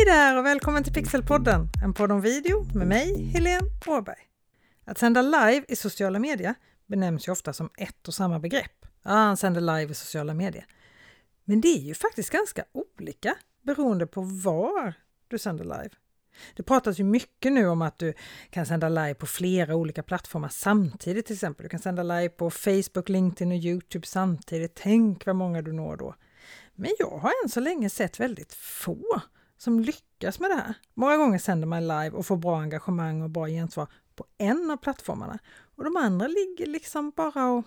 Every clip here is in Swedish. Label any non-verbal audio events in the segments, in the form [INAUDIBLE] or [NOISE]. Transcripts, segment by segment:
Hej där och välkommen till Pixelpodden, en podd om video med mig, Helene Åberg. Att sända live i sociala medier benämns ju ofta som ett och samma begrepp. Ja, han sänder live i sociala medier. Men det är ju faktiskt ganska olika beroende på var du sänder live. Det pratas ju mycket nu om att du kan sända live på flera olika plattformar samtidigt till exempel. Du kan sända live på Facebook, LinkedIn och Youtube samtidigt. Tänk vad många du når då. Men jag har än så länge sett väldigt få som lyckas med det här. Många gånger sänder man live och får bra engagemang och bra gensvar på en av plattformarna och de andra ligger liksom bara och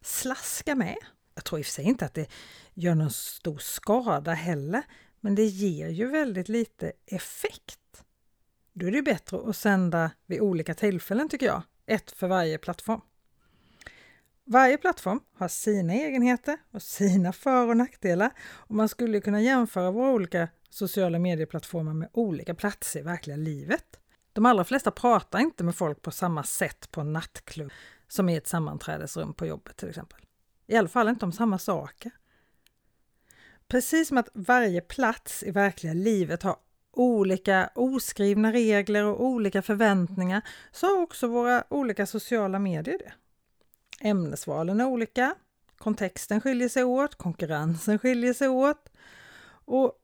slaskar med. Jag tror i och för sig inte att det gör någon stor skada heller, men det ger ju väldigt lite effekt. Då är det bättre att sända vid olika tillfällen tycker jag, ett för varje plattform. Varje plattform har sina egenheter och sina för och nackdelar och man skulle kunna jämföra våra olika sociala medieplattformar med olika platser i verkliga livet. De allra flesta pratar inte med folk på samma sätt på en nattklubb som i ett sammanträdesrum på jobbet till exempel. I alla fall inte om samma saker. Precis som att varje plats i verkliga livet har olika oskrivna regler och olika förväntningar så har också våra olika sociala medier det. Ämnesvalen är olika, kontexten skiljer sig åt, konkurrensen skiljer sig åt och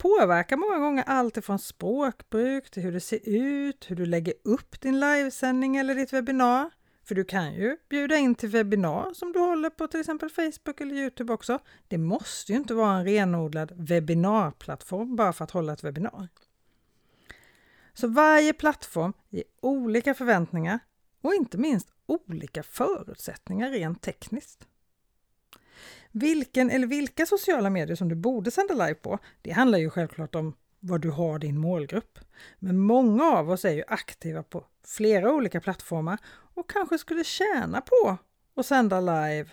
påverkar många gånger allt ifrån språkbruk till hur det ser ut, hur du lägger upp din livesändning eller ditt webbinar. För du kan ju bjuda in till webbinar som du håller på till exempel Facebook eller Youtube också. Det måste ju inte vara en renodlad webbinarplattform bara för att hålla ett webbinar. Så varje plattform ger olika förväntningar och inte minst olika förutsättningar rent tekniskt. Vilken eller vilka sociala medier som du borde sända live på, det handlar ju självklart om var du har din målgrupp. Men många av oss är ju aktiva på flera olika plattformar och kanske skulle tjäna på att sända live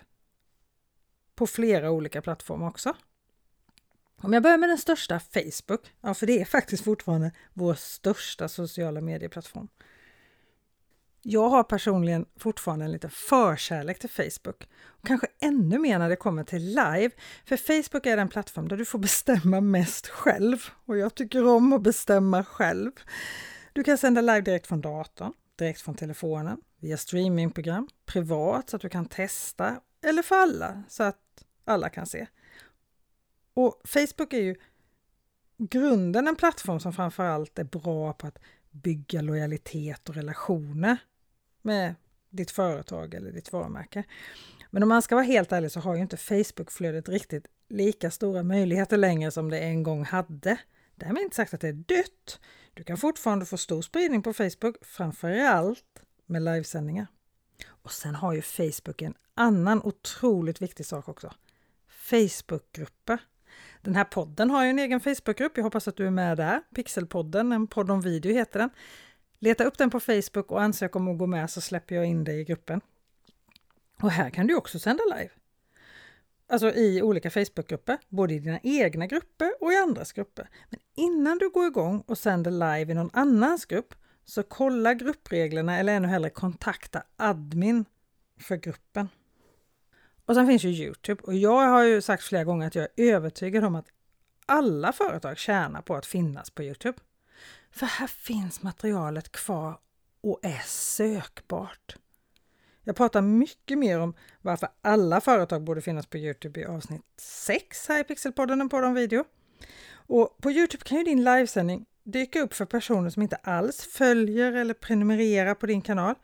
på flera olika plattformar också. Om jag börjar med den största, Facebook, ja för det är faktiskt fortfarande vår största sociala medieplattform. Jag har personligen fortfarande en liten förkärlek till Facebook. Och kanske ännu mer när det kommer till live. För Facebook är den plattform där du får bestämma mest själv. Och jag tycker om att bestämma själv. Du kan sända live direkt från datorn, direkt från telefonen, via streamingprogram, privat så att du kan testa, eller för alla så att alla kan se. Och Facebook är ju grunden en plattform som framförallt är bra på att bygga lojalitet och relationer med ditt företag eller ditt varumärke. Men om man ska vara helt ärlig så har ju inte Facebookflödet riktigt lika stora möjligheter längre som det en gång hade. Därmed inte sagt att det är dött. Du kan fortfarande få stor spridning på Facebook, framförallt med livesändningar. Och sen har ju Facebook en annan otroligt viktig sak också. Facebookgrupper. Den här podden har ju en egen Facebookgrupp. Jag hoppas att du är med där. Pixelpodden, en podd om video heter den. Leta upp den på Facebook och ansök om att gå med så släpper jag in dig i gruppen. Och här kan du också sända live. Alltså i olika Facebookgrupper, både i dina egna grupper och i andras grupper. Men innan du går igång och sänder live i någon annans grupp så kolla gruppreglerna eller ännu hellre kontakta admin för gruppen. Och sen finns ju Youtube och jag har ju sagt flera gånger att jag är övertygad om att alla företag tjänar på att finnas på Youtube. För här finns materialet kvar och är sökbart. Jag pratar mycket mer om varför alla företag borde finnas på Youtube i avsnitt 6 här i Pixelpodden, och på de video. Och på Youtube kan ju din livesändning dyka upp för personer som inte alls följer eller prenumererar på din kanal.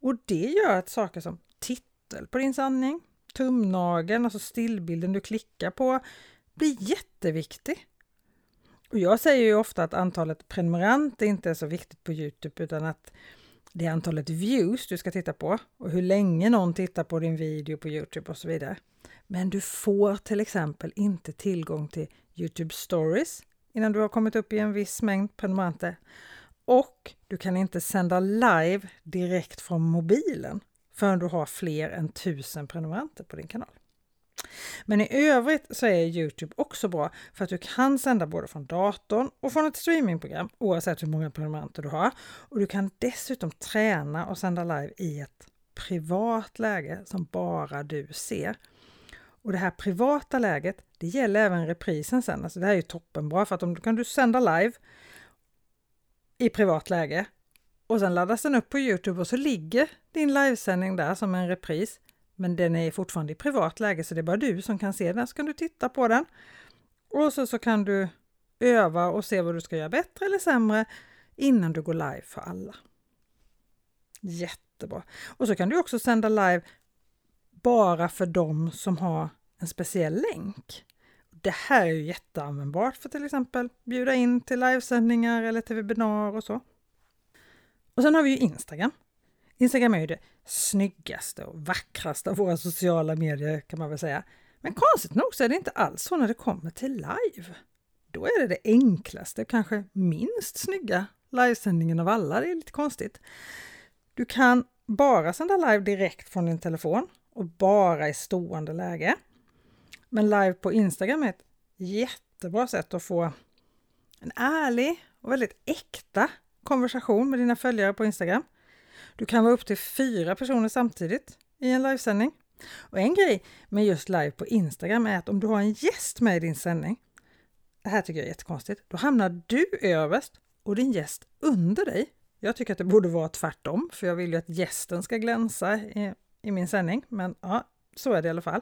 Och det gör att saker som titel på din sanning, tumnageln, alltså stillbilden du klickar på, blir jätteviktig. Och jag säger ju ofta att antalet prenumeranter inte är så viktigt på Youtube utan att det är antalet views du ska titta på och hur länge någon tittar på din video på Youtube och så vidare. Men du får till exempel inte tillgång till Youtube stories innan du har kommit upp i en viss mängd prenumeranter. Och du kan inte sända live direkt från mobilen förrän du har fler än tusen prenumeranter på din kanal. Men i övrigt så är Youtube också bra för att du kan sända både från datorn och från ett streamingprogram oavsett hur många prenumeranter du har. Och du kan dessutom träna och sända live i ett privat läge som bara du ser. Och det här privata läget, det gäller även reprisen sen. Alltså det här är ju toppenbra för att om du kan du sända live i privat läge och sen laddas den upp på Youtube och så ligger din livesändning där som en repris. Men den är fortfarande i privat läge så det är bara du som kan se den. Så kan du titta på den och så, så kan du öva och se vad du ska göra bättre eller sämre innan du går live för alla. Jättebra! Och så kan du också sända live bara för dem som har en speciell länk. Det här är ju jätteanvändbart för till exempel bjuda in till livesändningar eller till webbinar och så. Och sen har vi ju Instagram. Instagram är ju det snyggaste och vackraste av våra sociala medier kan man väl säga. Men konstigt nog så är det inte alls så när det kommer till live. Då är det det enklaste, kanske minst snygga livesändningen av alla. Det är lite konstigt. Du kan bara sända live direkt från din telefon och bara i stående läge. Men live på Instagram är ett jättebra sätt att få en ärlig och väldigt äkta konversation med dina följare på Instagram. Du kan vara upp till fyra personer samtidigt i en livesändning. Och en grej med just live på Instagram är att om du har en gäst med i din sändning, det här tycker jag är jättekonstigt, då hamnar du överst och din gäst under dig. Jag tycker att det borde vara tvärtom, för jag vill ju att gästen ska glänsa i, i min sändning, men ja, så är det i alla fall.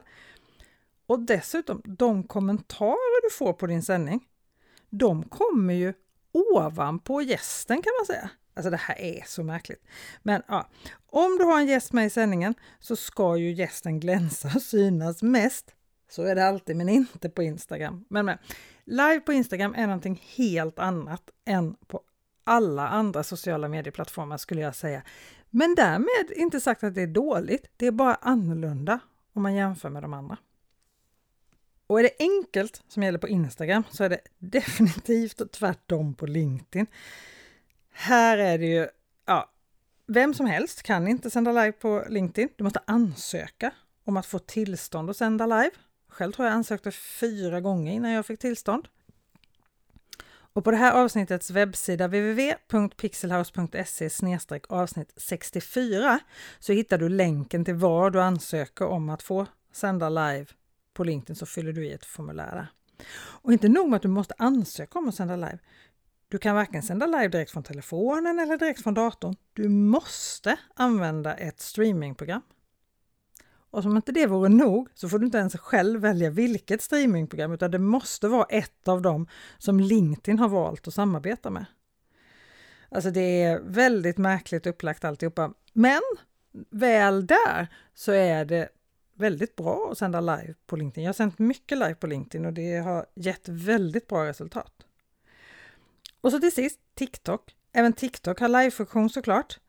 Och dessutom, de kommentarer du får på din sändning, de kommer ju ovanpå gästen kan man säga. Alltså det här är så märkligt. Men ja, om du har en gäst med i sändningen så ska ju gästen glänsa och synas mest. Så är det alltid, men inte på Instagram. Men, men live på Instagram är någonting helt annat än på alla andra sociala medieplattformar skulle jag säga. Men därmed inte sagt att det är dåligt. Det är bara annorlunda om man jämför med de andra. Och är det enkelt som gäller på Instagram så är det [LAUGHS] definitivt tvärtom på LinkedIn. Här är det ju, ja, vem som helst kan inte sända live på LinkedIn. Du måste ansöka om att få tillstånd att sända live. Själv tror jag ansökte fyra gånger innan jag fick tillstånd. Och på det här avsnittets webbsida www.pixelhouse.se avsnitt 64 så hittar du länken till var du ansöker om att få sända live på LinkedIn så fyller du i ett formulär där. Och inte nog med att du måste ansöka om att sända live. Du kan varken sända live direkt från telefonen eller direkt från datorn. Du måste använda ett streamingprogram. Och som inte det vore nog så får du inte ens själv välja vilket streamingprogram utan det måste vara ett av dem som LinkedIn har valt att samarbeta med. Alltså det är väldigt märkligt upplagt alltihopa. Men väl där så är det väldigt bra att sända live på LinkedIn. Jag har sänt mycket live på LinkedIn och det har gett väldigt bra resultat. Och så till sist TikTok. Även TikTok har live-funktion såklart.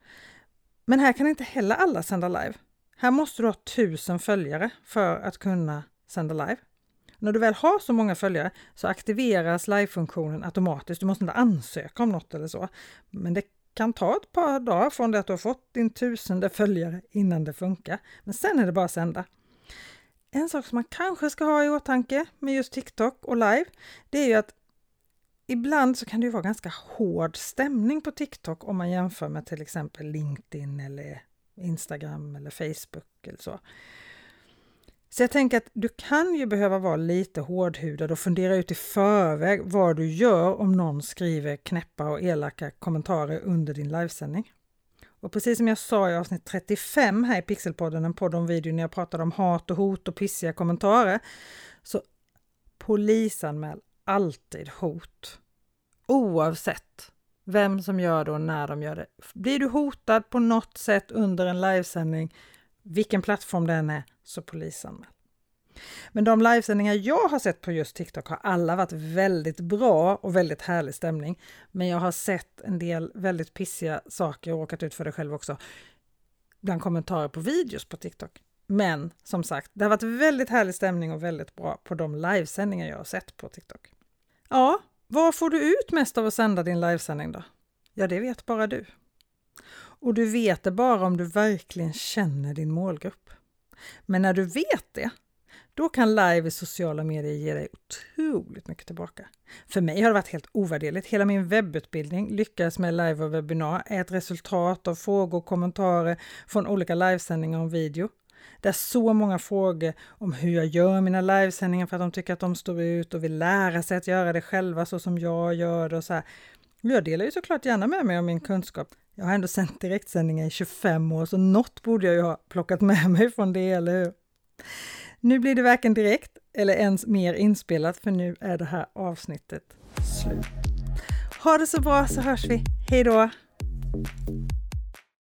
Men här kan inte heller alla sända live. Här måste du ha tusen följare för att kunna sända live. När du väl har så många följare så aktiveras live-funktionen automatiskt. Du måste inte ansöka om något eller så. Men det kan ta ett par dagar från det att du har fått din tusende följare innan det funkar. Men sen är det bara att sända. En sak som man kanske ska ha i åtanke med just TikTok och live, det är ju att ibland så kan det vara ganska hård stämning på TikTok om man jämför med till exempel LinkedIn eller Instagram eller Facebook eller så. Så jag tänker att du kan ju behöva vara lite hårdhudad och fundera ut i förväg vad du gör om någon skriver knäppa och elaka kommentarer under din livesändning. Och precis som jag sa i avsnitt 35 här i Pixelpodden, en podd om video när jag pratade om hat och hot och pissiga kommentarer, så polisanmäl alltid hot. Oavsett vem som gör det och när de gör det. Blir du hotad på något sätt under en livesändning, vilken plattform det än är, så polisanmäl. Men de livesändningar jag har sett på just TikTok har alla varit väldigt bra och väldigt härlig stämning. Men jag har sett en del väldigt pissiga saker och råkat ut för det själv också. Bland kommentarer på videos på TikTok. Men som sagt, det har varit väldigt härlig stämning och väldigt bra på de livesändningar jag har sett på TikTok. Ja, vad får du ut mest av att sända din livesändning då? Ja, det vet bara du. Och du vet det bara om du verkligen känner din målgrupp. Men när du vet det, då kan live i sociala medier ge dig otroligt mycket tillbaka. För mig har det varit helt ovärderligt. Hela min webbutbildning lyckades med live och webbinar är ett resultat av frågor och kommentarer från olika livesändningar om video. Det är så många frågor om hur jag gör mina livesändningar för att de tycker att de står ut och vill lära sig att göra det själva så som jag gör det och så här. Jag delar ju såklart gärna med mig av min kunskap. Jag har ändå sänt direktsändningar i 25 år, så något borde jag ju ha plockat med mig från det, eller hur? Nu blir det varken direkt eller ens mer inspelat, för nu är det här avsnittet slut. Ha det så bra så hörs vi. Hej då!